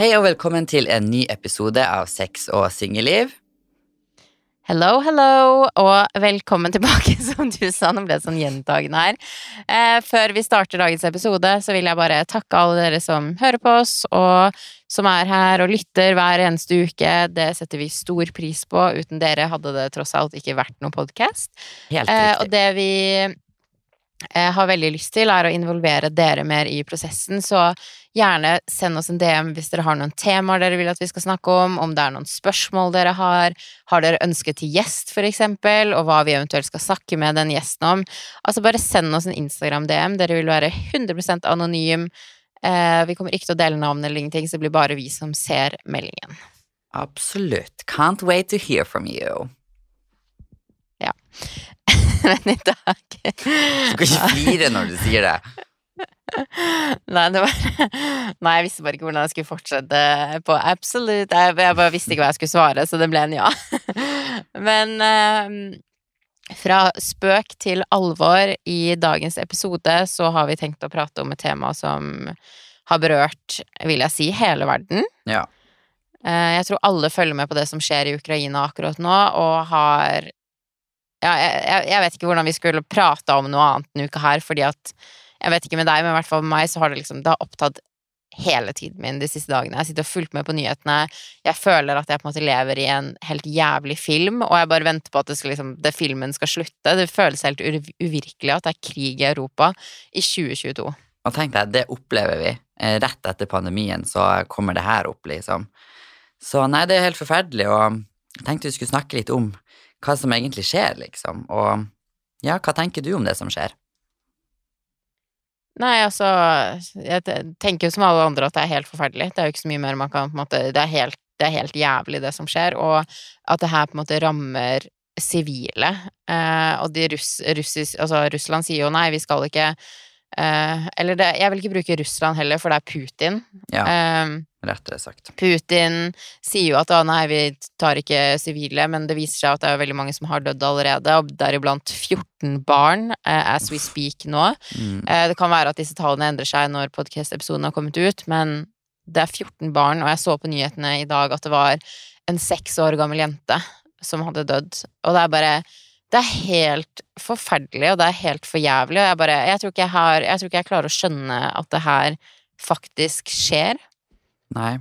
Hei og velkommen til en ny episode av Sex og singelliv. Hello, hello, og velkommen tilbake, som du sa. Nå ble det sånn gjentagende her. Eh, før vi starter dagens episode, så vil jeg bare takke alle dere som hører på oss, og som er her og lytter hver eneste uke. Det setter vi stor pris på. Uten dere hadde det tross alt ikke vært noen podkast. Helt Eh, og det vi har veldig lyst til, er å involvere dere mer i prosessen, så gjerne send oss en DM hvis dere har noen temaer dere vil at vi skal snakke om, om det er noen spørsmål dere har, har dere ønske til gjest, for eksempel, og hva vi eventuelt skal snakke med den gjesten om. Altså, bare send oss en Instagram-DM. Dere vil være 100% anonym. Eh, vi kommer ikke til å dele navn eller ingenting, så det blir bare vi som ser meldingen. Absolutt. Can't wait to hear from you. Men i dag Du skal ikke flire når du sier det. Nei, det var Nei, jeg visste bare ikke hvordan jeg skulle fortsette på absolutt. Jeg, bare visste ikke hva jeg skulle svare, så det ble en ja. Men eh, fra spøk til alvor i dagens episode så har vi tenkt å prate om et tema som har berørt, vil jeg si, hele verden. Ja. Eh, Jeg tror alle følger med på det som skjer i Ukraina akkurat nå, og har Ja, jeg, jeg- vet ikke hvordan vi skulle prate om noe annet denne uka her, fordi at Jeg vet ikke med deg, men i hvert fall med meg så har det liksom Det har opptatt hele tiden min de siste dagene. Jeg sitter og fulgt med på nyhetene. Jeg føler at jeg på en måte lever i en helt jævlig film, og jeg bare venter på at det, skal, liksom, det filmen skal slutte. Det føles helt uvirkelig at det er krig i Europa i 2022. Og tenk deg, det opplever vi. Eh, Rett etter pandemien så kommer det her opp, liksom. Så nei, det er helt forferdelig, og jeg tenkte vi skulle snakke litt om hva som egentlig skjer, liksom. Og ja, hva tenker du om det som skjer? Nei, altså Jeg tenker jo som alle andre at det er helt forferdelig. Det er jo ikke så mye mer man kan på en måte Det er helt, det er helt jævlig, det som skjer, og at det her på en måte rammer sivile. Eh, og de russ, russis, altså Russland sier jo nei, vi skal ikke eh, Eller det, jeg vil ikke bruke Russland heller, for det er Putin. Ja, Eh, rettere sagt. Putin sier jo at å nei, vi tar ikke sivile, men det viser seg at det er veldig mange som har dødd allerede, og deriblant 14 barn, uh, as we speak nå. Mm. Uh, Det kan være at disse tallene endrer seg når podkast-episoden har kommet ut, men det er 14 barn, og jeg så på nyhetene i dag at det var en seks år gammel jente som hadde dødd. Og det er bare Det er helt forferdelig, og det er helt for jævlig, og jeg bare Jeg tror ikke jeg har Jeg tror ikke jeg klarer å skjønne at det her faktisk skjer. Nei.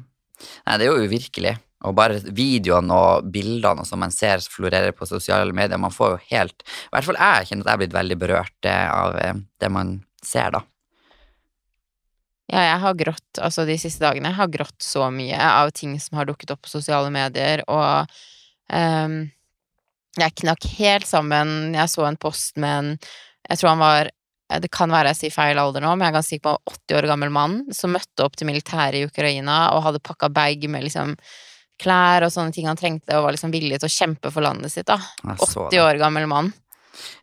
Nei, det er jo uvirkelig. Og bare videoene og bildene som man ser florerer på sosiale medier, man får jo helt I hvert fall jeg kjenner at jeg er blitt veldig berørt av eh, det man ser, da. Ja, jeg har grått, altså de siste dagene, jeg har grått så mye av ting som har dukket opp på sosiale medier, og ehm, jeg knakk helt sammen. Jeg så en post med en, jeg tror han var, det kan være jeg sier feil alder nå, men jeg er ganske sikker på en 80 år gammel mann som møtte opp til militæret i Ukraina og hadde pakka bag med liksom klær og sånne ting han trengte, og var liksom villig til å kjempe for landet sitt, da. 80 det. år gammel mann.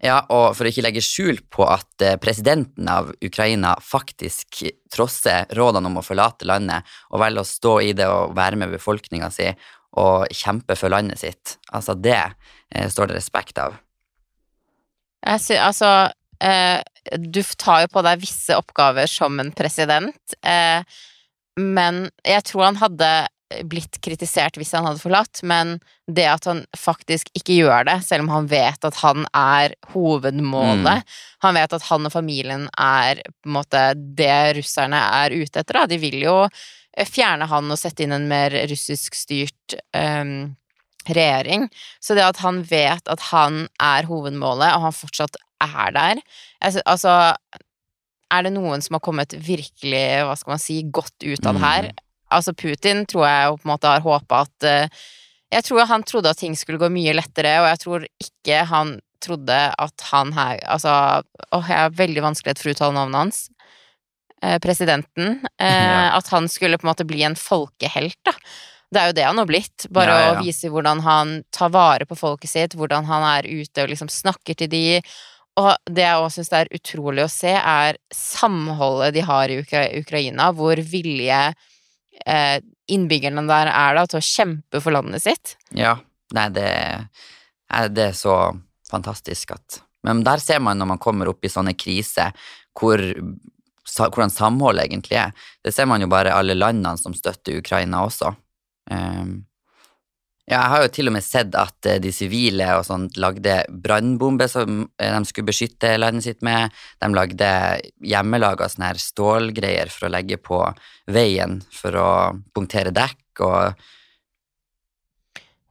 Ja, og for å ikke legge skjul på at eh, presidenten av Ukraina faktisk trosser rådene om å forlate landet, og velger å stå i det og være med befolkninga si og kjempe for landet sitt. Altså, det eh, står det respekt av. Jeg sy altså eh, Du tar jo på deg visse oppgaver som en president, eh, men jeg tror han hadde blitt kritisert hvis han hadde forlatt, men det at han faktisk ikke gjør det, selv om han vet at han er hovedmålet Han vet at han og familien er på en måte det russerne er ute etter, da. De vil jo fjerne han og sette inn en mer russiskstyrt um, regjering. Så det at han vet at han er hovedmålet, og han fortsatt er der Altså, er det noen som har kommet virkelig, hva skal man si, godt ut av det her? Altså, Putin tror jeg jo på en måte har håpa at uh, Jeg tror han trodde at ting skulle gå mye lettere, og jeg tror ikke han trodde at han her Altså, åh, jeg har veldig vanskelighet for å uttale navnet hans. Eh, presidenten. Eh, Ja. At han skulle på en måte bli en folkehelt, da. Det er jo det han har blitt. Bare Ja, ja, å vise hvordan han tar vare på folket sitt, hvordan han er ute og liksom snakker til de. Og det jeg også syns er utrolig å se, er samholdet de har i Ukra Ukraina, hvor villige eh, innbyggerne der er da til å kjempe for landet sitt. Ja, nei, det, er- det er så fantastisk at Men der ser man når man kommer opp i sånne kriser, hvor hvordan samholdet egentlig er. Det ser man jo bare alle landene som støtter Ukraina også. Um, ja, jeg har jo til og med sett at uh, de sivile og sånt lagde brannbomber som uh, de skulle beskytte landet sitt med. De lagde hjemmelaga stålgreier for å legge på veien for å punktere dekk og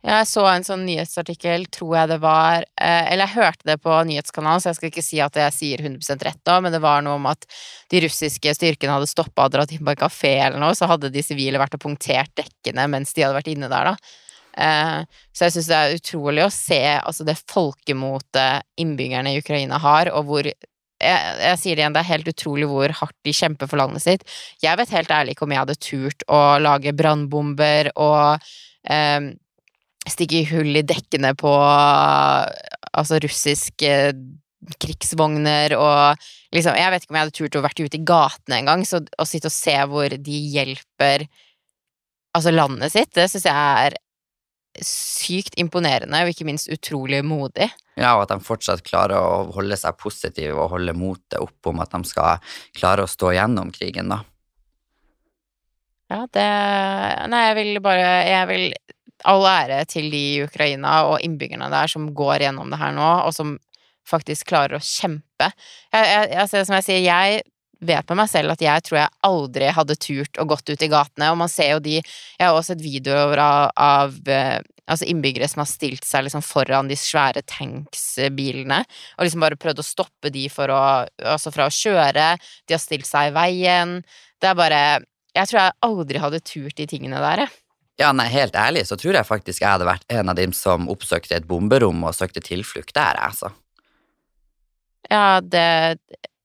Jeg så en sånn nyhetsartikkel, tror jeg det var eh, Eller jeg hørte det på nyhetskanalen, så jeg skal ikke si at jeg sier 100 rett da, men det var noe om at de russiske styrkene hadde stoppa og dratt inn på en kafé eller noe, så hadde de sivile vært og punktert dekkene mens de hadde vært inne der, da. Eh, så jeg syns det er utrolig å se altså det folkemotet innbyggerne i Ukraina har, og hvor jeg, jeg, sier det igjen, det er helt utrolig hvor hardt de kjemper for landet sitt. Jeg vet helt ærlig ikke om jeg hadde turt å lage brannbomber og eh, stikke hull i dekkene på altså russiske krigsvogner og liksom Jeg vet ikke om jeg hadde turt å vært ute i gatene engang, så å sitte og se hvor de hjelper altså landet sitt, det syns jeg er sykt imponerende, og ikke minst utrolig modig. Ja, og at de fortsatt klarer å holde seg positive og holde motet opp om at de skal klare å stå gjennom krigen, da. Ja, det Nei, jeg vil bare Jeg vil all ære til de i Ukraina og innbyggerne der som går gjennom det her nå, og som faktisk klarer å kjempe. Jeg, jeg, altså, som jeg sier, jeg vet med meg selv at jeg tror jeg aldri hadde turt å gått ut i gatene, og man ser jo de Jeg har også sett videoer av, av eh, altså innbyggere som har stilt seg liksom foran de svære tanksbilene, og liksom bare prøvd å stoppe de for å Altså fra å kjøre, de har stilt seg i veien. Det er bare Jeg tror jeg aldri hadde turt de tingene der, jeg. Ja, nei, helt ærlig så tror jeg faktisk jeg hadde vært en av dem som oppsøkte et bomberom og søkte tilflukt der, altså. Ja, det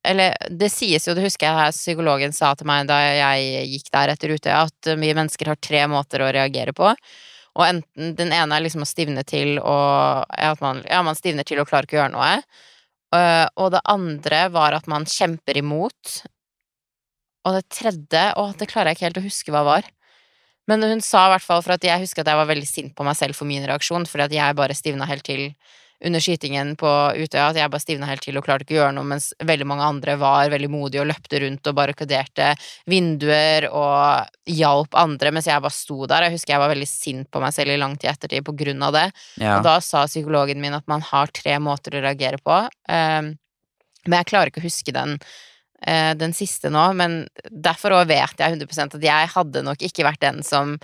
Eller det sies jo, det husker jeg her psykologen sa til meg da jeg gikk der etter Utøya, at vi mennesker har tre måter å reagere på. Og enten Den ene er liksom å stivne til og at man, Ja, man stivner til og klarer ikke å gjøre noe. Øh, og det andre var at man kjemper imot. Og det tredje Å, det klarer jeg ikke helt å huske hva var. Men hun sa i hvert fall, for at jeg husker at jeg var veldig sint på meg selv for min reaksjon, fordi at jeg bare stivna helt til under skytingen på Utøya, at jeg bare stivna helt til og klarte ikke å gjøre noe, mens veldig mange andre var veldig modige og løpte rundt og barrikaderte vinduer og hjalp andre, mens jeg bare sto der. Jeg husker jeg var veldig sint på meg selv i lang tid ettertid på grunn av det. Ja. Og da sa psykologen min at man har tre måter å reagere på, um, men jeg klarer ikke å huske den den siste nå, men derfor òg vet jeg 100% at jeg hadde nok ikke vært den som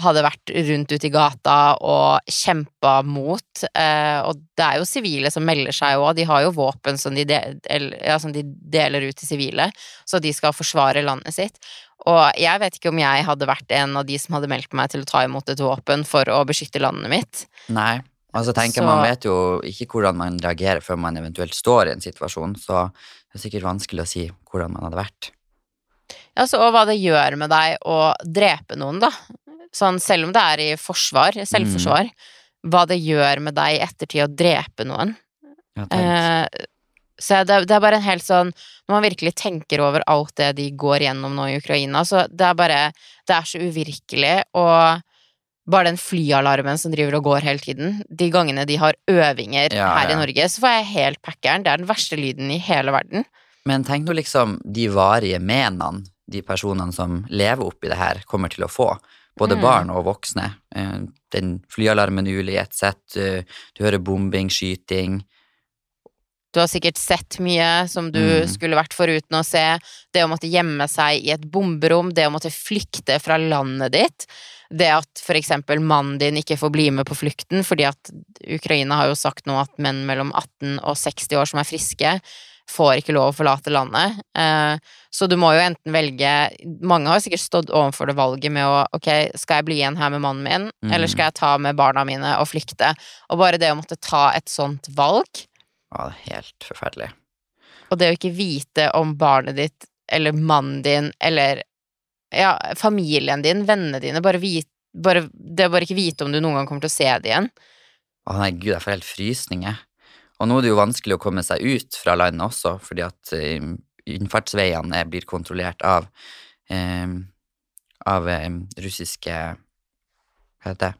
hadde vært rundt ute i gata og kjempa mot. Eh, og det er jo sivile som melder seg òg, de har jo våpen som de, del, ja, som de, deler ut til sivile, så de skal forsvare landet sitt. Og jeg vet ikke om jeg hadde vært en av de som hadde meldt meg til å ta imot et våpen for å beskytte landet mitt. Nei, og så tenker så... Man vet jo ikke hvordan man reagerer før man eventuelt står i en situasjon, så det er sikkert vanskelig å si hvordan man hadde vært. Ja, så, og hva det gjør med deg å drepe noen, da. Sånn, selv om det er i forsvar, selvforsvar, mm. hva det gjør med deg i ettertid å drepe noen. Ja, eh, så det, det, er bare en helt sånn Når man virkelig tenker over alt det de går gjennom nå i Ukraina, så det er bare Det er så uvirkelig, og bare den flyalarmen som driver og går hele tiden. De gangene de har øvinger ja, her ja. i Norge, så får jeg helt packeren. Det er den verste lyden i hele verden. Men tenk nå liksom de varige menene de personene som lever oppi det her, kommer til å få. Både mm. barn og voksne. Eh, den flyalarmen ulig i ett sett, eh, du hører bombing, skyting. Du har sikkert sett mye som du mm. skulle vært foruten å se. Det å måtte gjemme seg i et bomberom, det å måtte flykte fra landet ditt. Det at for eksempel mannen din ikke får bli med på flukten, fordi at Ukraina har jo sagt nå at menn mellom 18 og 60 år som er friske, får ikke lov å forlate landet. Eh, så du må jo enten velge Mange har sikkert stått overfor det valget med å ok, skal jeg bli igjen her med mannen min, mm. eller skal jeg ta med barna mine og flykte? Og bare det å måtte ta et sånt valg Ja, det er helt forferdelig. Og det å ikke vite om barnet ditt eller mannen din eller ja, familien din, vennene dine, bare, vit, bare Det å bare ikke vite om du noen gang kommer til å se det igjen. Å nei, gud, jeg får helt frysninger. Og nå er det jo vanskelig å komme seg ut fra landet også, fordi at uh, innfartsveiene blir kontrollert av eh, av um, russiske Hva heter det?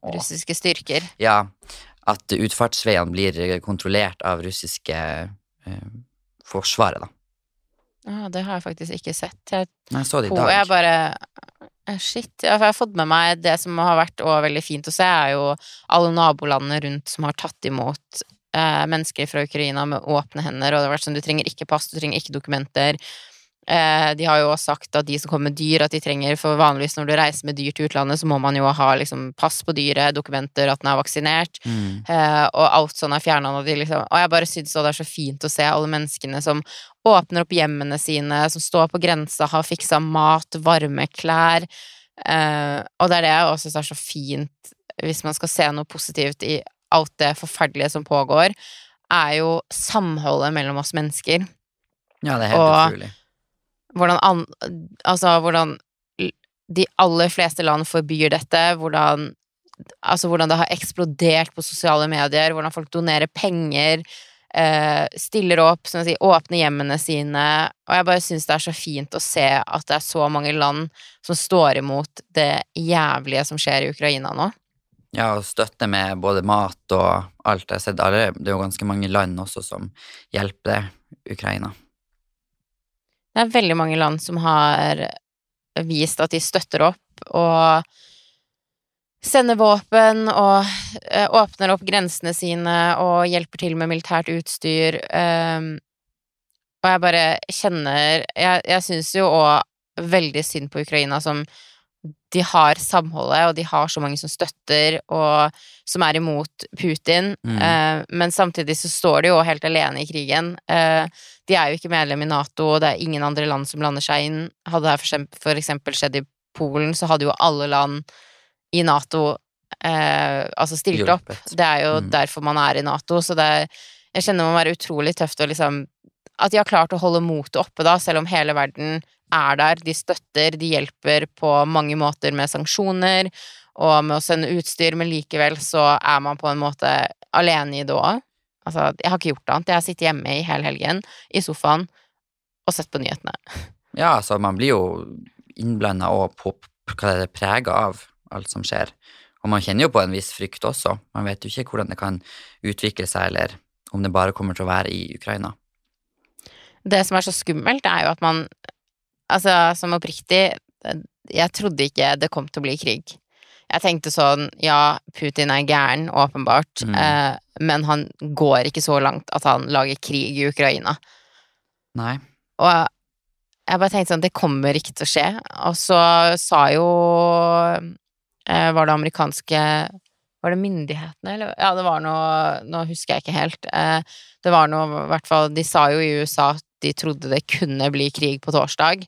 Russiske styrker? Ja. At utfartsveiene blir kontrollert av russiske eh, forsvaret, da. Ja, det har jeg faktisk ikke sett. Jeg, Jeg så det i dag. jeg bare eh, Shit. Ja, for jeg har fått med meg det som har vært også veldig fint å se, er jo alle nabolandene rundt som har tatt imot eh, mennesker fra Ukraina med åpne hender, og det har vært sånn du trenger ikke pass, du trenger ikke dokumenter. Eh, de har jo også sagt at de som kommer med dyr, at de trenger For vanligvis når du reiser med dyr til utlandet, så må man jo ha liksom pass på dyret, dokumenter, at den er vaksinert. Mm. Eh, og alt sånn er fjerna. Og, liksom, og jeg bare syns det er så fint å se alle menneskene som åpner opp hjemmene sine, som står på grensa, har fiksa mat, varme klær. Eh, og det er det jeg også syns er så fint, hvis man skal se noe positivt i alt det forferdelige som pågår, er jo samholdet mellom oss mennesker. Ja, det er helt utrolig. Hvordan an, Altså, hvordan de aller fleste land forbyr dette, hvordan Altså hvordan det har eksplodert på sosiale medier, hvordan folk donerer penger, eh, stiller opp, sånn sier, åpner hjemmene sine. Og jeg bare syns det er så fint å se at det er så mange land som står imot det jævlige som skjer i Ukraina nå. Ja, og støtte med både mat og alt. Jeg har sett alle, det er jo ganske mange land også som hjelper Ukraina. Det er veldig mange land som har vist at de støtter opp og sender våpen og eh, åpner opp grensene sine og hjelper til med militært utstyr. ehm, og jeg bare kjenner Jeg, jeg syns jo òg veldig synd på Ukraina som de har samholdet, og de har så mange som støtter, og som er imot Putin. Mm. Eh, men samtidig så står de jo helt alene i krigen. Eh, de er jo ikke medlem i Nato, og det er ingen andre land som blander seg inn. Hadde det her for eksempel, for eksempel skjedd i Polen, så hadde jo alle land i Nato eh, altså stilt opp. Det er jo Mm. derfor man er i Nato, så det er Jeg kjenner det må være utrolig tøft å liksom At de har klart å holde motet oppe, da, selv om hele verden er der. De støtter, de hjelper på mange måter med sanksjoner og med å sende utstyr, men likevel så er man på en måte alene i det òg. Altså, jeg har ikke gjort annet. Jeg har sittet hjemme i hele helgen, i sofaen, og sett på nyhetene. Ja, altså man blir jo innblanda og på hva det er prega av alt som skjer. Og man kjenner jo på en viss frykt også. Man vet jo ikke hvordan det kan utvikle seg, eller om det bare kommer til å være i Ukraina. Det som er så skummelt, er jo at man Altså, som oppriktig Jeg trodde ikke det kom til å bli krig. Jeg tenkte sånn Ja, Putin er gæren, åpenbart, Mm. eh, men han går ikke så langt at han lager krig i Ukraina. Nei. Og jeg bare tenkte sånn Det kommer ikke til å skje. Og så sa jo eh, Var det amerikanske Var det myndighetene, eller? Ja, det var noe Nå husker jeg ikke helt. Eh, det var noe I hvert fall De sa jo i USA at de trodde det kunne bli krig på torsdag.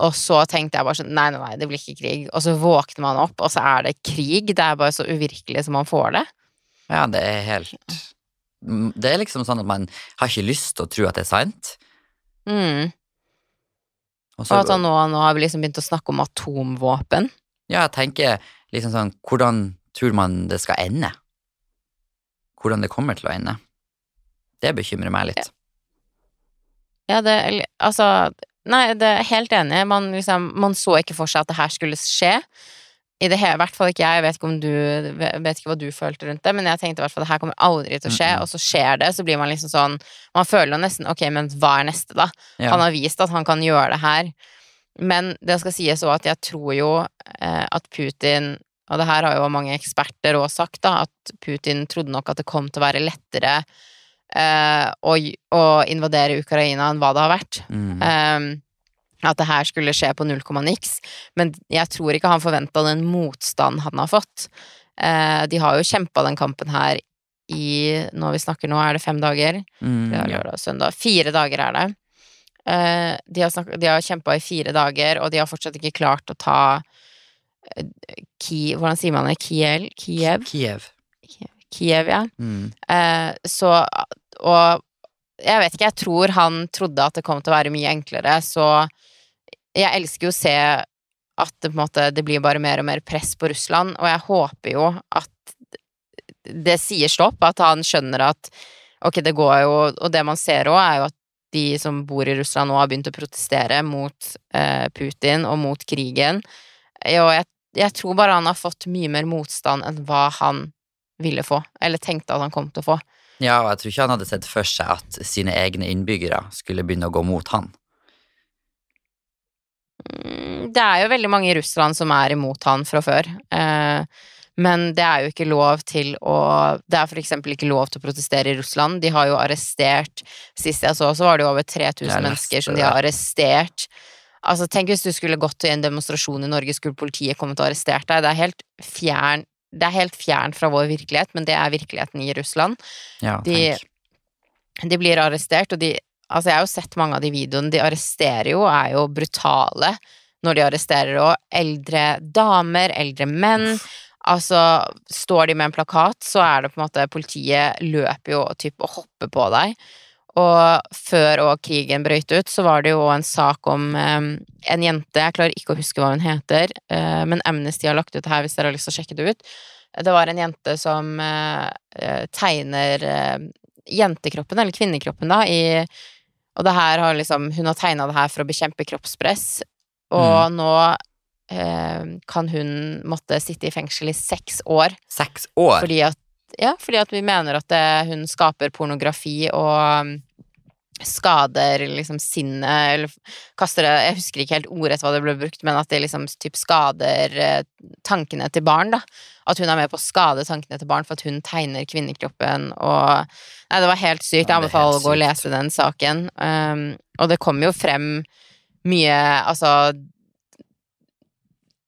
Og så tenkte jeg bare sånn Nei, nei, nei, det blir ikke krig. Og så våkner man opp, og så er det krig. Det er bare så uvirkelig som man får det. Ja, det er helt Det er liksom sånn at man har ikke lyst til å tro at det er sant. Mm. Og Og at han nå, nå har vi liksom begynt å snakke om atomvåpen. ja, jeg tenker liksom sånn Hvordan tror man det skal ende? Hvordan det kommer til å ende? Det bekymrer meg litt. Ja, det Altså, nei, det er helt enig. Man liksom Man så ikke for seg at det her skulle skje. I det hele, hvert fall ikke jeg. Jeg vet ikke om du Vet ikke hva du følte rundt det, men jeg tenkte i hvert fall det her kommer aldri til å skje, mm -hmm. og så skjer det, så blir man liksom sånn Man føler jo nesten Ok, men hva er neste, da? Ja. Han har vist at han kan gjøre det her. Men det skal sies òg at jeg tror jo eh, at Putin Og det her har jo mange eksperter òg sagt, da, at Putin trodde nok at det kom til å være lettere å, å invadere Ukraina enn hva det har vært. Mm. Um, at det her skulle skje på null komma niks. Men jeg tror ikke han forventa den motstand han har fått. Uh, de har jo kjempa den kampen her i Når vi snakker nå, er det fem dager? Mm, Det er ja. lørdag og søndag. Fire dager er det. Uh, de har, snak- de har kjempa i fire dager, og de har fortsatt ikke klart å ta uh, Ki, Hvordan sier man det? Kiel? Kiev? Kiev. Kiev, ja. Mm. Eh, så Og jeg vet ikke, jeg tror han trodde at det kom til å være mye enklere, så jeg elsker jo å se at det på en måte det blir bare mer og mer press på Russland, og jeg håper jo at det sier stopp, at han skjønner at ok, det går jo Og det man ser òg, er jo at de som bor i Russland nå, har begynt å protestere mot eh, Putin og mot krigen. Og jeg, jeg tror bare han har fått mye mer motstand enn hva han ville få, eller tenkte at han kom til å få. Ja, og jeg tror ikke han hadde sett for seg at sine egne innbyggere skulle begynne å gå mot han. det er jo veldig mange i Russland som er imot han fra før. Eh, men det er jo ikke lov til å Det er eksempel ikke lov til å protestere i Russland. De har jo arrestert Sist jeg så, så var det jo over 3000 leste mennesker som de har arrestert. Altså, tenk hvis du skulle gått til en demonstrasjon i Norge, skulle politiet kommet og arrestert deg. Det er helt fjern det er helt fjernt fra vår virkelighet, men det er virkeligheten i Russland. Ja, De- De blir arrestert, og de Altså, jeg har jo sett mange av de videoene. De arresterer jo, er jo brutale når de arresterer òg. Eldre damer, eldre menn. Altså, står de med en plakat, så er det på en måte Politiet løper jo typ og hopper på deg. Og før og krigen brøt ut, så var det jo en sak om um, en jente, jeg klarer ikke å huske hva hun heter, uh, men Amnesty har lagt ut det her hvis dere har lyst til å sjekke det ut. Det var en jente som eh, tegner uh, jentekroppen, eller kvinnekroppen, da, i Og det her har liksom Hun har tegna det her for å bekjempe kroppspress, og nå eh, kan hun måtte sitte i fengsel i seks år Seks år? fordi at, ja, fordi at vi mener at det, hun skaper pornografi og skader liksom sinnet, eller kaster det Jeg husker ikke helt ordrett hva det ble brukt, men at det liksom typ skader eh, tankene til barn, da. At hun er med på å skade tankene til barn for at hun tegner kvinnekroppen og Nei, det var helt sykt. Jeg er anbefaler å gå og lese den saken. Um, og det kommer jo frem mye Altså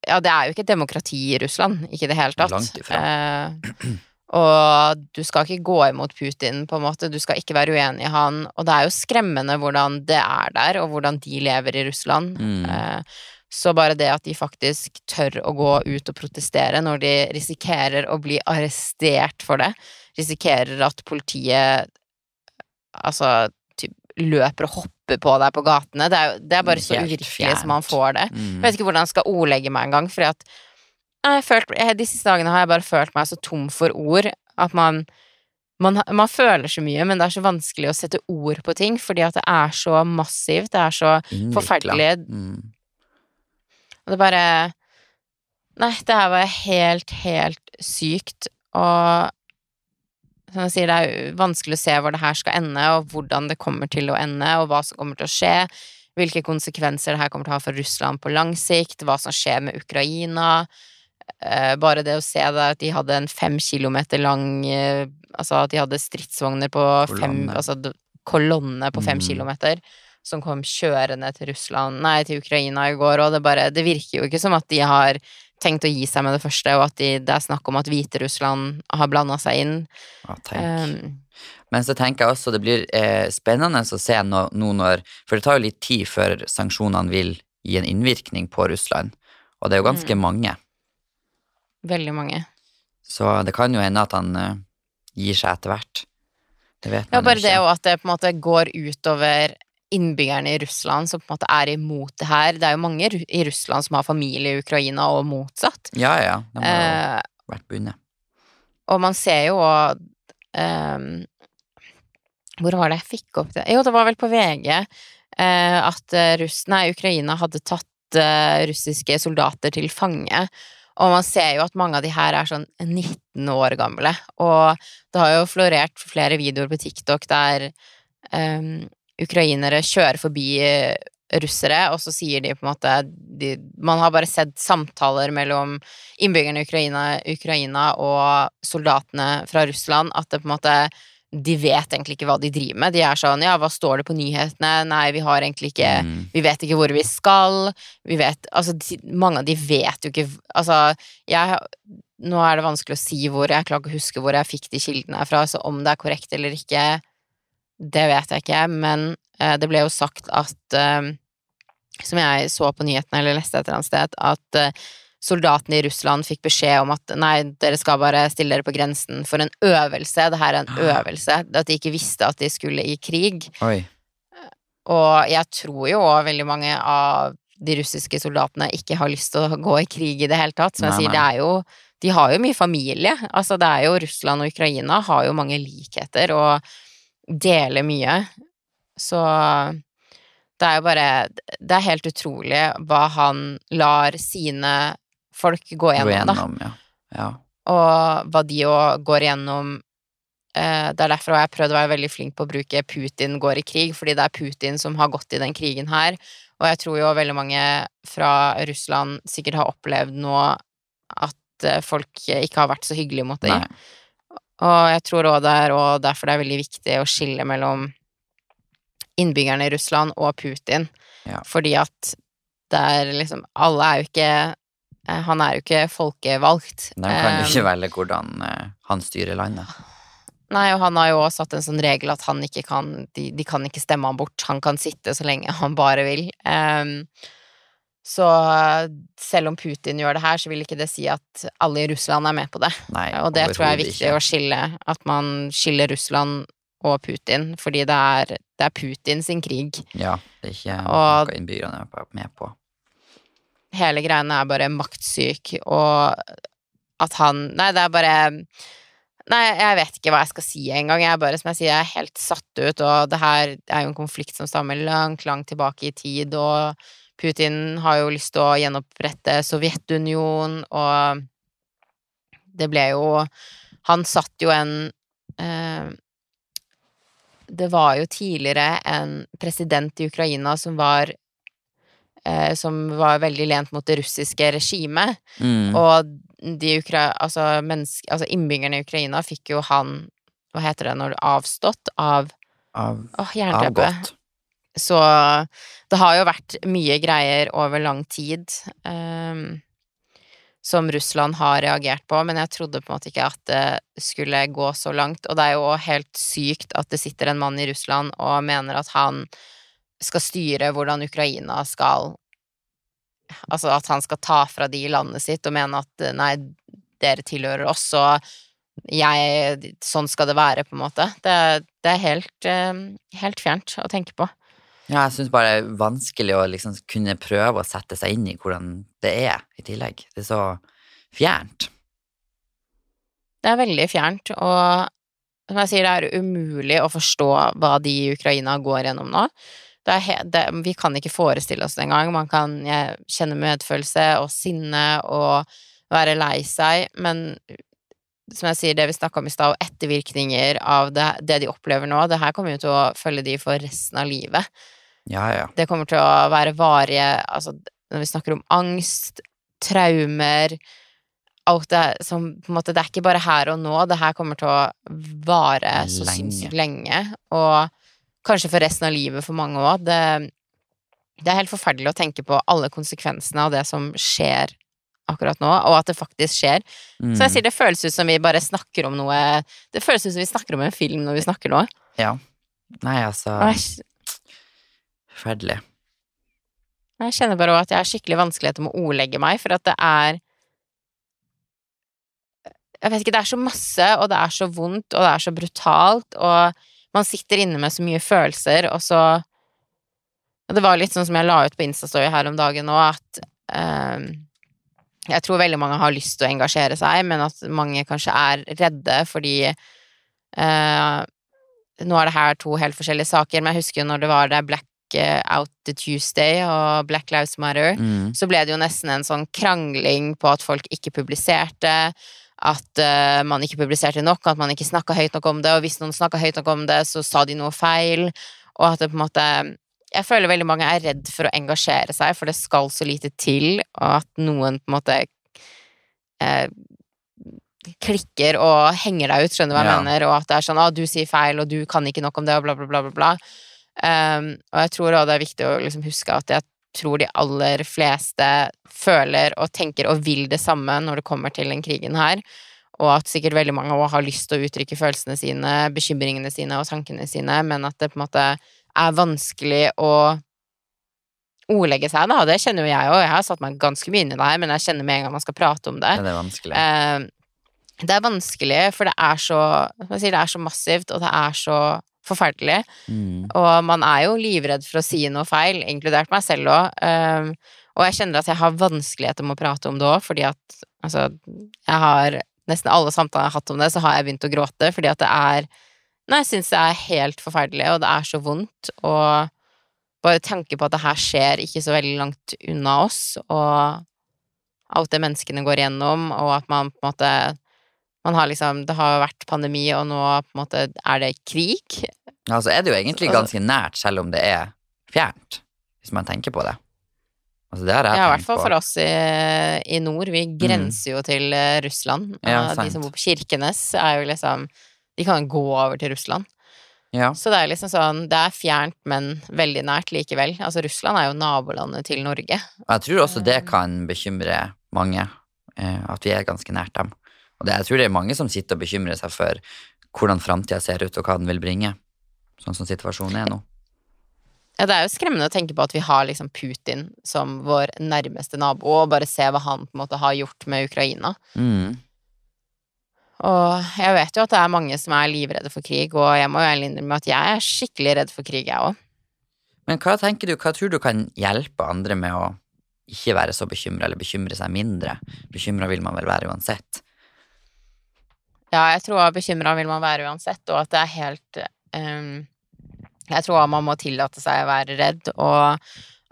ja, det er jo ikke et demokrati i Russland, ikke i det hele tatt. Langt ifra. Eh, og du skal ikke gå imot Putin, på en måte. Du skal ikke være uenig i han. Og det er jo skremmende hvordan det er der, og hvordan de lever i Russland. Mm. Eh, så bare det at de faktisk tør å gå ut og protestere når de risikerer å bli arrestert for det, risikerer at politiet altså typ, løper og hopper på deg på gatene, det er, det er bare så Helt uvirkelig som man får det. Mm. Jeg vet ikke hvordan jeg skal ordlegge meg engang, for at følt, de siste dagene har jeg bare følt meg så tom for ord at man, man man føler så mye, men det er så vanskelig å sette ord på ting, fordi at det er så massivt, det er så Innvikla. forferdelig. Mm. Og det bare Nei, det her var helt, helt sykt, og som jeg sier, det er vanskelig å se hvor det her skal ende, og hvordan det kommer til å ende, og hva som kommer til å skje. Hvilke konsekvenser det her kommer til å ha for Russland på lang sikt, hva som skjer med Ukraina. Eh, bare det å se det at de hadde en fem kilometer lang eh, Altså at de hadde stridsvogner på fem Altså kolonne på fem Mm. kilometer som kom kjørende til Russland Nei, til Ukraina i går, og det bare Det virker jo ikke som at de har tenkt å gi seg med det første, og at de, det er snakk om at Hviterussland har blanda seg inn. Ja, tenk. Um, Men så tenker jeg også det blir eh, spennende å se nå, nå når For det tar jo litt tid før sanksjonene vil gi en innvirkning på Russland. Og det er jo ganske Mm. mange. Veldig mange. Så det kan jo hende at han eh, gir seg etter hvert. Det vet Ja, man bare ikke. det og at det på en måte går utover innbyggerne i Russland som på en måte er imot det her. Det er jo mange i Russland som har familie i Ukraina, og motsatt. Ja, ja. De har jo Eh, vært bundet. og man ser jo òg Hvor var det jeg fikk opp det? Jo, det var vel på VG eh, at eh, Russ, nei, Ukraina hadde tatt eh, russiske soldater til fange. Og man ser jo at mange av de her er sånn 19 år gamle. Og det har jo florert flere videoer på TikTok der um, ukrainere kjører forbi eh, russere, og så sier de på en måte de, Man har bare sett samtaler mellom innbyggerne i Ukraina, Ukraina og soldatene fra Russland, at det på en måte de vet egentlig ikke hva de driver med. De er sånn ja, hva står det på nyhetene? Nei, vi har egentlig ikke Mm. Vi vet ikke hvor vi skal. Vi vet Altså, de, mange av de vet jo ikke Altså, jeg Nå er det vanskelig å si hvor, jeg klarer ikke å huske hvor jeg fikk de kildene fra, så om det er korrekt eller ikke, det vet jeg ikke, men eh, det ble jo sagt at eh, Som jeg så på nyhetene eller leste et eller annet sted, at eh, soldatene i Russland fikk beskjed om at nei, dere skal bare stille dere på grensen for en øvelse, det her er en Ah. øvelse. At de ikke visste at de skulle i krig. Oi. Og jeg tror jo òg veldig mange av de russiske soldatene ikke har lyst til å gå i krig i det hele tatt. Som jeg Nei, sier, det er jo De har jo mye familie. Altså, det er jo Russland og Ukraina har jo mange likheter og deler mye. Så det er jo bare Det er helt utrolig hva han lar sine folk går Gå gjennom, da ja. ja. og hva de òg går igjennom. Eh, Det er derfor jeg har prøvd å være veldig flink på å bruke 'Putin går i krig', fordi det er Putin som har gått i den krigen her. Og jeg tror jo veldig mange fra Russland sikkert har opplevd nå at eh, folk ikke har vært så hyggelige mot dem. Nei. Og jeg tror òg det er og derfor det er veldig viktig å skille mellom innbyggerne i Russland og Putin. Ja. Fordi at det er liksom Alle er jo ikke Han er jo ikke folkevalgt. Han kan jo Eh, ikke velge hvordan eh, han styrer landet. Nei, og han har jo også satt en sånn regel at han ikke kan de, de kan ikke stemme han bort. Han kan sitte så lenge han bare vil. Ehm, så selv om Putin gjør det her, så vil ikke det si at alle i Russland er med på det. Nei, Og det tror jeg er viktig ikke. å skille. At man skiller Russland og Putin, fordi det er, det er Putin sin krig. Ja, det er ikke Og- noe innbyggerne er med på. Hele greiene er bare maktsyk, og at han Nei, det er bare Nei, jeg vet ikke hva jeg skal si engang. Jeg er bare, som jeg sier, jeg er helt satt ut, og det her er jo en konflikt som stammer langt, langt tilbake i tid, og Putin har jo lyst til å gjenopprette Sovjetunionen, og det ble jo Han satt jo en eh, Det var jo tidligere en president i Ukraina som var eh, som var veldig lent mot det russiske regimet. Mm. Og de ukra altså, altså innbyggerne i Ukraina fikk jo han Hva heter det når du avstått av Av, Åh, avgått. Så det har jo vært mye greier over lang tid Um, som Russland har reagert på, men jeg trodde på en måte ikke at det skulle gå så langt. Og det er jo helt sykt at det sitter en mann i Russland og mener at han skal styre hvordan Ukraina skal Altså at han skal ta fra de landet sitt og mene at nei, dere tilhører oss, og jeg Sånn skal det være, på en måte. Det, det er helt, eh, helt fjernt å tenke på. Ja, jeg syns bare det er vanskelig å liksom kunne prøve å sette seg inn i hvordan det er, i tillegg. Det er så fjernt. Det er veldig fjernt, og som jeg sier, det er umulig å forstå hva de i Ukraina går gjennom nå. Det er vi kan ikke forestille oss det engang. Man kan jeg, kjenne medfølelse og sinne og være lei seg, men som jeg sier, det vi snakka om i stad, og ettervirkninger av det, det de opplever nå, det her kommer jo til å følge de for resten av livet. Ja, ja. Det kommer til å være varige Altså, når vi snakker om angst, traumer Alt det som på en måte Det er ikke bare her og nå, det her kommer til å vare så Lenge. sinnssykt lenge. Og kanskje for resten av livet for mange òg. Det, det er helt forferdelig å tenke på alle konsekvensene av det som skjer akkurat nå, og at det faktisk skjer. Mm. Så jeg sier det føles ut som vi bare snakker om noe Det føles ut som vi snakker om en film når vi snakker nå. ja. Nei, altså Forferdelig. Jeg kjenner bare at jeg har skikkelig vanskeligheter med å ordlegge meg, for at det er Jeg vet ikke, det er så masse, og det er så vondt, og det er så brutalt, og man sitter inne med så mye følelser, og så og Det var litt sånn som jeg la ut på Instastory her om dagen nå, at ehm, jeg tror veldig mange har lyst til å engasjere seg, men at mange kanskje er redde fordi eh, Nå er det her to helt forskjellige saker, men jeg husker jo når det var det Black eh, Out the Tuesday og Black Lives Matter, Mm. så ble det jo nesten en sånn krangling på at folk ikke publiserte, at uh, man ikke publiserte nok, at man ikke snakka høyt nok om det, og hvis noen snakka høyt nok om det, så sa de noe feil, og at det på en måte Jeg føler veldig mange er redd for å engasjere seg, for det skal så lite til, og at noen på en måte uh, klikker og henger deg ut, skjønner du hva jeg Ja. mener, og at det er sånn 'Å, du sier feil, og du kan ikke nok om det', og bla, bla, bla, bla, bla. Um, og jeg tror også det er viktig å liksom huske at jeg tror de aller fleste føler og tenker og vil det samme når det kommer til den krigen her, og at sikkert veldig mange også har lyst til å uttrykke følelsene sine, bekymringene sine og tankene sine, men at det på en måte er vanskelig å ordlegge seg, da. Det kjenner jo jeg òg, jeg har satt meg ganske mye inn i det her, men jeg kjenner med en gang man skal prate om det. Ja, det er vanskelig. Eh, det er vanskelig, for det er så sier, det er så massivt, og det er så forferdelig. Mm. Og man er jo livredd for å si noe feil, inkludert meg selv òg. og jeg kjenner at jeg har vanskeligheter med å prate om det òg, fordi at altså Jeg har nesten alle samtaler jeg har hatt om det, så har jeg begynt å gråte, fordi at det er Nei, jeg syns det er helt forferdelig, og det er så vondt, og bare tenke på at det her skjer ikke så veldig langt unna oss, og alt det menneskene går igjennom, og at man på en måte man har liksom, Det har vært pandemi, og nå på en måte er det krig. Ja, så er det jo egentlig ganske nært, selv om det er fjernt. hvis man tenker på det. Altså, det har jeg Ja, i hvert fall for oss i, i nord. Vi grenser jo til eh, Russland. Ja, de som bor på Kirkenes, er jo liksom De kan gå over til Russland. Ja. Så det er liksom sånn Det er fjernt, men veldig nært likevel. Altså, Russland er jo nabolandet til Norge. Jeg tror også det kan bekymre mange, eh, at vi er ganske nært dem. Og det, jeg tror det er mange som sitter og bekymrer seg for hvordan framtida ser ut, og hva den vil bringe, sånn som situasjonen er nå. Ja, det er jo skremmende å tenke på at vi har liksom Putin som vår nærmeste nabo, og bare se hva han på en måte har gjort med Ukraina. Mm. Og jeg vet jo at det er mange som er livredde for krig, og jeg må jo innrømme at jeg er skikkelig redd for krig, jeg òg. Men hva tenker du, hva tror du kan hjelpe andre med å ikke være så bekymra, eller bekymre seg mindre? Bekymra vil man vel være uansett. Ja, jeg tror bekymra vil man være uansett, og at det er helt um, Jeg tror man må tillate seg å være redd, og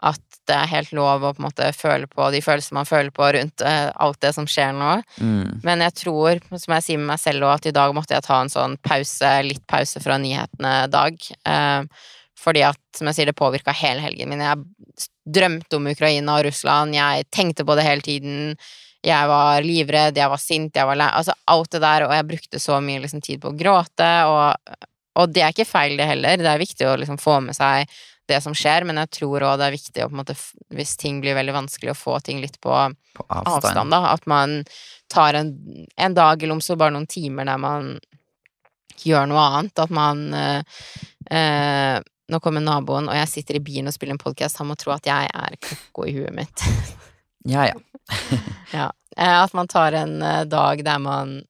at det er helt lov å på en måte føle på de følelsene man føler på rundt uh, alt det som skjer nå. Mm. Men jeg tror, som jeg sier med meg selv òg, at i dag måtte jeg ta en sånn pause, litt pause fra nyhetene-dag. Eh, fordi at, som jeg sier, det påvirka hele helgen min. Jeg drømte om Ukraina og Russland, jeg tenkte på det hele tiden. Jeg var livredd, jeg var sint, jeg var lei Altså alt det der, og jeg brukte så mye liksom, tid på å gråte, og, og det er ikke feil, det heller. Det er viktig å liksom få med seg det som skjer, men jeg tror òg det er viktig å på en måte, hvis ting blir veldig vanskelig, å få ting litt på På avstand. avstand, da. At man tar en, en dag eller om så bare noen timer der man gjør noe annet. At man eh, eh, Nå kommer naboen, og jeg sitter i bilen og spiller en podkast. Han må tro at jeg er koko i huet mitt. Ja, ja. ja. Eh, At man tar en eh, dag der man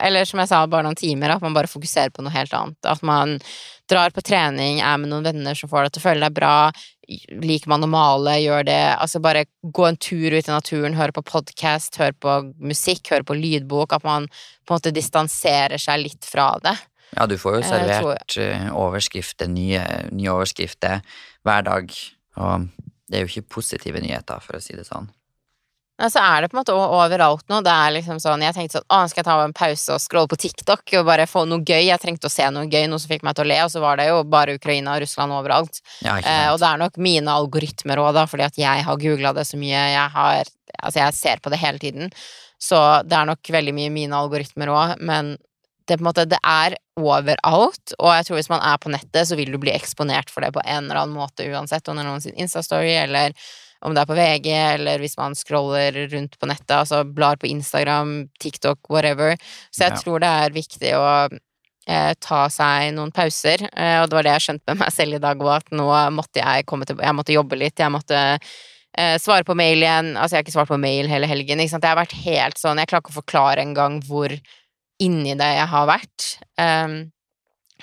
Eller som jeg sa, bare noen timer. At man bare fokuserer på noe helt annet. At man drar på trening, er med noen venner som får deg til å føle deg bra. Liker man å male, gjør det. Altså bare gå en tur ut i naturen, høre på podkast, høre på musikk, høre på lydbok. At man på en måte distanserer seg litt fra det. Ja, du får jo servert eh, overskrifter, nye, nye overskrifter hver dag, og det er jo ikke positive nyheter, for å si det sånn. Ja, så er det på en måte overalt nå. Det er liksom sånn, Jeg tenkte sånn Å, skal jeg ta en pause og scrolle på TikTok og bare få noe gøy? Jeg trengte å se noe gøy, noe som fikk meg til å le, og så var det jo bare Ukraina og Russland overalt. Ja, Eh, og det er nok mine algoritmer òg, da, fordi at jeg har googla det så mye. Jeg har Altså, jeg ser på det hele tiden. Så det er nok veldig mye mine algoritmer òg, men det, måte, det er overalt, og jeg tror hvis man er på nettet, så vil du bli eksponert for det på en eller annen måte uansett, om det er noen sin Insta-story, eller om det er på VG, eller hvis man scroller rundt på nettet, altså blar på Instagram, TikTok, whatever. Så jeg Ja. tror det er viktig å eh, ta seg noen pauser, eh, og det var det jeg skjønte med meg selv i dag òg, at nå måtte jeg komme til Jeg måtte jobbe litt, jeg måtte eh, svare på mail igjen. Altså, jeg har ikke svart på mail hele helgen, ikke sant. Jeg har vært helt sånn Jeg klarer ikke å forklare engang hvor inni det jeg har vært. Um,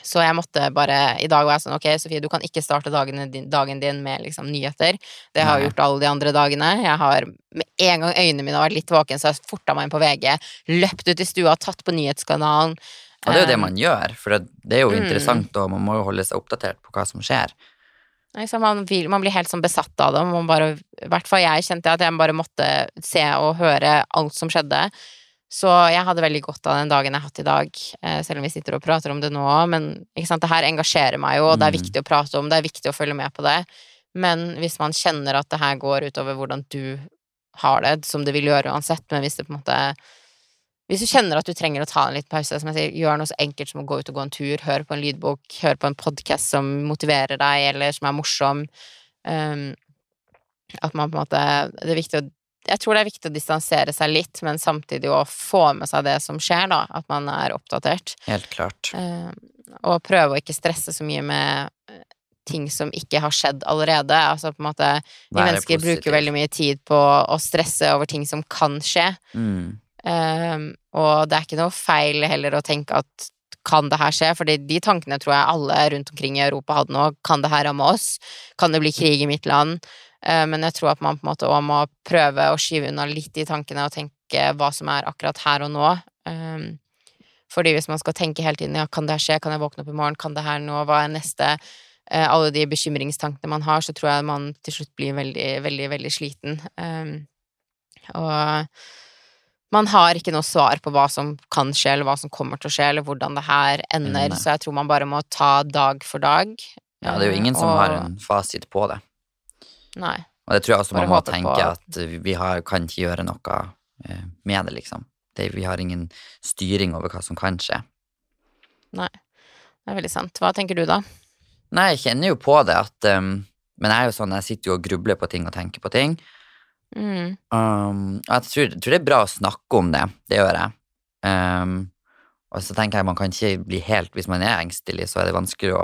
så jeg måtte bare I dag var jeg sånn Ok, Sofie, du kan ikke starte dagen din, dagen din med liksom nyheter. Det har jeg gjort alle de andre dagene. Jeg har med en gang øynene mine har vært litt våken, så har jeg forta meg inn på VG, løpt ut i stua, tatt på nyhetskanalen. Og det er jo det Um, man gjør, for det, er jo Mm. interessant, og man må jo holde seg oppdatert på hva som skjer. Liksom, man, vil, man blir helt sånn besatt av det. Man bare, I hvert fall jeg kjente at jeg bare måtte se og høre alt som skjedde. Så jeg hadde veldig godt av den dagen jeg har hatt i dag, eh, selv om vi sitter og prater om det nå. Men ikke sant, det her engasjerer meg jo, og det er Mm. viktig å prate om, det er viktig å følge med på det. Men hvis man kjenner at det her går utover hvordan du har det, som det vil gjøre uansett, men hvis det på en måte Hvis du kjenner at du trenger å ta en liten pause, som jeg sier, gjør noe så enkelt som å gå ut og gå en tur, høre på en lydbok, høre på en podkast som motiverer deg, eller som er morsom. Um, at man på en måte Det er viktig å Jeg tror det er viktig å distansere seg litt, men samtidig å få med seg det som skjer, da. At man er oppdatert. Helt klart. Um, og prøve å ikke stresse så mye med eh, ting som ikke har skjedd allerede. Altså på en måte Vi mennesker positiv. bruker veldig mye tid på å stresse over ting som kan skje. Mm. Um, og det er ikke noe feil heller å tenke at kan det her skje? Fordi de tankene tror jeg alle rundt omkring i Europa hadde nå. Kan det her ramme oss? Kan det bli krig i mitt land? Uh, men jeg tror at man på en måte også må prøve å skyve unna litt de tankene og tenke hva som er akkurat her og nå. Um, fordi hvis man skal tenke hele tiden ja, kan det her skje, kan jeg våkne opp i morgen, kan det her nå, hva er neste? Eh, alle de bekymringstankene man har, så tror jeg man til slutt blir veldig, veldig, veldig sliten. Um, og man har ikke noe svar på hva som kan skje, eller hva som kommer til å skje, eller hvordan det her ender, Nei. så jeg tror man bare må ta dag for dag. Ja, det er jo ingen som Og- har en fasit på det. Nei. Og det tror jeg også man må tenke på at- vi har, kan ikke gjøre noe eh, med det, liksom. Det, vi har ingen styring over hva som kan skje. Nei. Det er veldig sant. Hva tenker du, da? Nei, jeg kjenner jo på det at um, Men jeg er jo sånn, jeg sitter jo og grubler på ting og tenker på ting. Mm. Um, jeg tror, tror det er bra å snakke om det. Det gjør jeg. Um, og så tenker jeg man kan ikke bli helt Hvis man er engstelig, så er det vanskelig å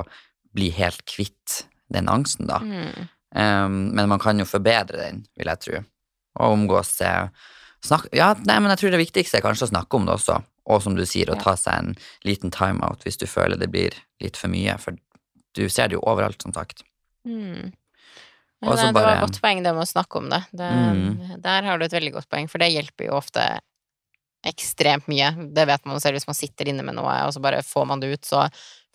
bli helt kvitt den angsten, da. Mm. Um, men man kan jo forbedre den, vil jeg tro. Og omgås eh, snakk, Ja, nei, men jeg tror det viktigste er kanskje å snakke om det også. Og som du sier, å ta seg en liten timeout hvis du føler det blir litt for mye. For du ser det jo overalt, som sagt. Mm. Nei, det var et godt poeng, det med å snakke om det. det Mm. Der har du et veldig godt poeng, for det hjelper jo ofte ekstremt mye. Det vet man selv hvis man sitter inne med noe, og så bare får man det ut, så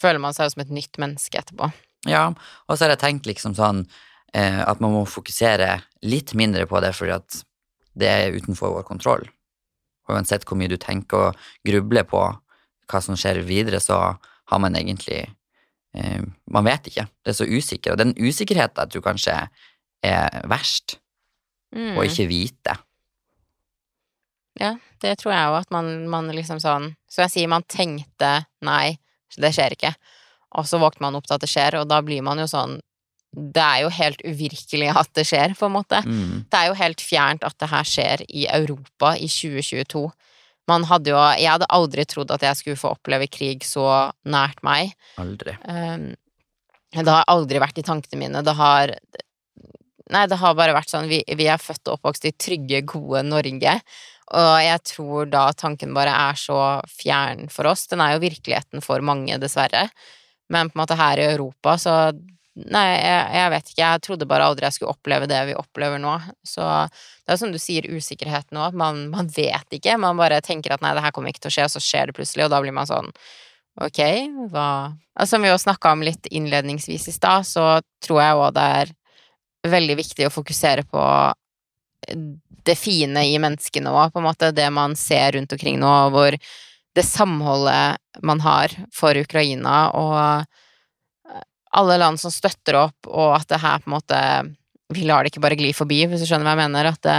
føler man seg som et nytt menneske etterpå. Ja, og så har jeg tenkt liksom sånn eh, at man må fokusere litt mindre på det, fordi at det er utenfor vår kontroll. Og uansett hvor mye du tenker og grubler på hva som skjer videre, så har man egentlig eh, Man vet ikke. Det er så usikker. Og den usikkerheten jeg tror kanskje er verst, Mm. å ikke vite. Ja, det tror jeg jo at man, man liksom sånn Som jeg sier, man tenkte nei, det skjer ikke. Og så våkner man opp til at det skjer, og da blir man jo sånn Det er jo helt uvirkelig at det skjer, på en måte. Mm. Det er jo helt fjernt at det her skjer i Europa i 2022. Man hadde jo Jeg hadde aldri trodd at jeg skulle få oppleve krig så nært meg. Aldri. Um, det har aldri vært i tankene mine. Det har Nei, det har bare vært sånn Vi, vi er født og oppvokst i trygge, gode Norge. Og jeg tror da tanken bare er så fjern for oss. Den er jo virkeligheten for mange, dessverre. Men på en måte her i Europa, så Nei, jeg, jeg vet ikke. Jeg trodde bare aldri jeg skulle oppleve det vi opplever nå. Så det er som du sier, usikkerhet nå. Man, man vet ikke. Man bare tenker at nei, det her kommer ikke til å skje, og så skjer det plutselig, og da blir man sånn Ok, hva altså, Som vi jo snakka om litt innledningsvis i stad, så tror jeg òg det er veldig viktig å fokusere på det fine i menneskene òg, på en måte. Det man ser rundt omkring nå, hvor det samholdet man har for Ukraina, og alle land som støtter opp, og at det her på en måte Vi lar det ikke bare gli forbi, hvis du skjønner hva jeg mener. At det,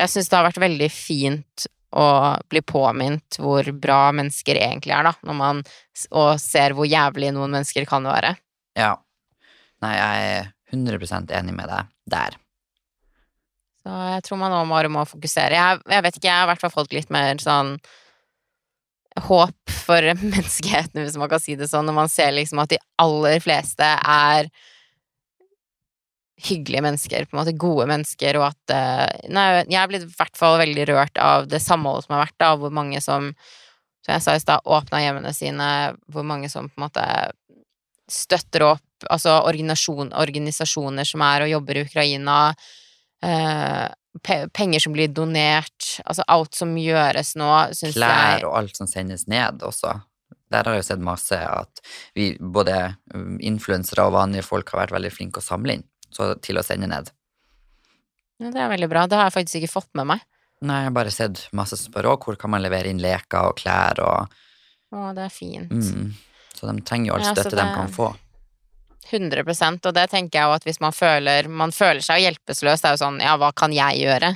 jeg syns det har vært veldig fint å bli påminnet hvor bra mennesker egentlig er, da, når man og ser hvor jævlig noen mennesker kan være. Ja. Nei, jeg er 100% enig med deg der. Så jeg tror man nå bare må fokusere. Jeg, jeg vet ikke, jeg har i hvert fall fått litt mer sånn håp for menneskeheten, hvis man kan si det sånn, når man ser liksom at de aller fleste er hyggelige mennesker, på en måte gode mennesker, og at eh, Nei, jeg er blitt i hvert fall veldig rørt av det samholdet som har vært, da, hvor mange som, som jeg sa i stad, åpna hjemmene sine, hvor mange som på en måte støtter opp, altså organisasjoner som er og jobber i Ukraina, eh, pe penger som blir donert, altså alt som gjøres nå, syns Klær og alt som sendes ned også. Der har jeg jo sett masse at vi, både um, influensere og vanlige folk har vært veldig flinke å samle inn så, til å sende ned. ja, Det er veldig bra. Det har jeg faktisk ikke fått med meg. Nei, jeg har bare sett masse som spør òg hvor kan man levere inn leker og klær og Å, det er fint. mm, Så de trenger jo all Ja, så støtte de kan få. 100% og det tenker jeg jo at hvis man føler Man føler seg jo hjelpeløs, det er jo sånn ja, hva kan jeg gjøre?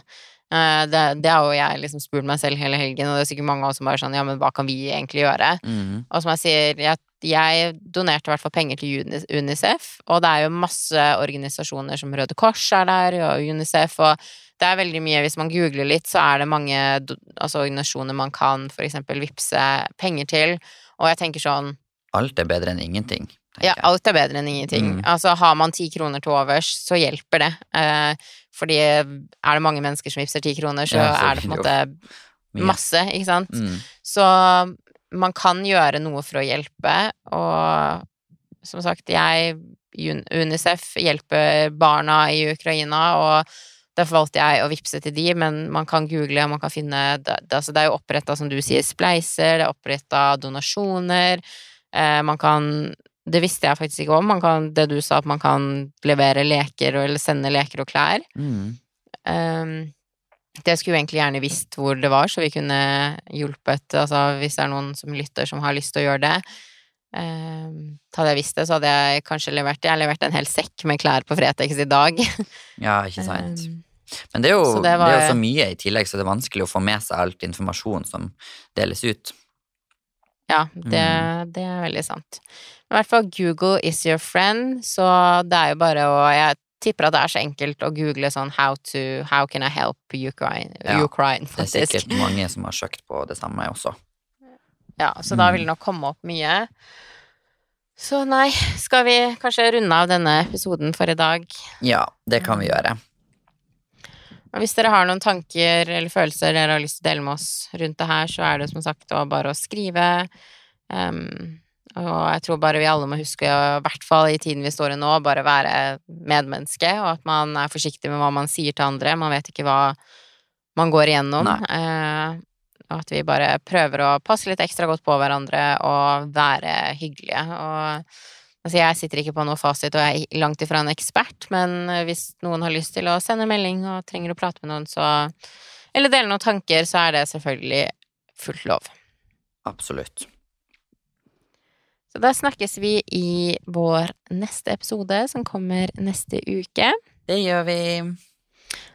Eh, Det, det har jo jeg liksom spurt meg selv hele helgen, og det er sikkert mange av oss som bare sånn ja, men hva kan vi egentlig gjøre? Mm, Og som jeg sier, jeg, jeg donerte i hvert fall penger til Unicef, og det er jo masse organisasjoner som Røde Kors er der, og Unicef, og det er veldig mye, hvis man googler litt, så er det mange altså organisasjoner man kan for eksempel vippse penger til, og jeg tenker sånn alt er bedre enn ingenting, ja, alt er bedre enn ingenting. Mm. Altså, har man ti kroner til overs, så hjelper det. Eh, fordi er det mange mennesker som vippser ti kroner, så Ja, så er det på en måte masse, ikke sant? Mm, Så man kan gjøre noe for å hjelpe, og som sagt, jeg, Unicef, hjelper barna i Ukraina, og derfor valgte jeg å vippse til de, men man kan google, man kan finne det, altså det er jo oppretta, som du sier, spleiser, det er oppretta donasjoner, eh, man kan det visste jeg faktisk ikke om. Man kan, det du sa, at man kan levere leker og, eller sende leker og klær. mm. Um, det skulle vi egentlig gjerne visst hvor det var, så vi kunne hjulpet altså, hvis det er noen som lytter som har lyst til å gjøre det. Um, hadde jeg visst det, så hadde jeg kanskje levert Jeg har levert en hel sekk med klær på Fretex i dag. Ja, ikke sant. Eh, Men det er, jo, det, det er jo så mye i tillegg, så det er vanskelig å få med seg alt informasjon som deles ut. Ja, det, Mm. det er veldig sant. I hvert fall Google is your friend, så det er jo bare å Jeg tipper at det er så enkelt å google sånn how to How can I help Ukraine? Ja, Ukraine Det er sikkert mange som har søkt på det samme også. Ja, så da Mm. vil det nok komme opp mye. Så nei, skal vi kanskje runde av denne episoden for i dag? Ja, det kan vi gjøre. Og hvis dere har noen tanker eller følelser dere har lyst til å dele med oss rundt det her, så er det som sagt bare å skrive. Um, og jeg tror bare vi alle må huske, i hvert fall i tiden vi står i nå, bare være medmenneske, og at man er forsiktig med hva man sier til andre. Man vet ikke hva man går igjennom. Eh, og at vi bare prøver å passe litt ekstra godt på hverandre og være hyggelige. Og Altså, jeg sitter ikke på noe fasit og jeg er langt ifra en ekspert, men hvis noen har lyst til å sende melding og trenger å prate med noen, så Eller dele noen tanker, så er det selvfølgelig fullt lov. Absolutt. Så da snakkes vi i vår neste episode, som kommer neste uke. Det gjør vi.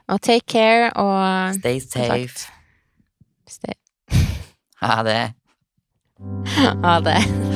Og take care, og Stay safe. stay- Ha det. Ha det.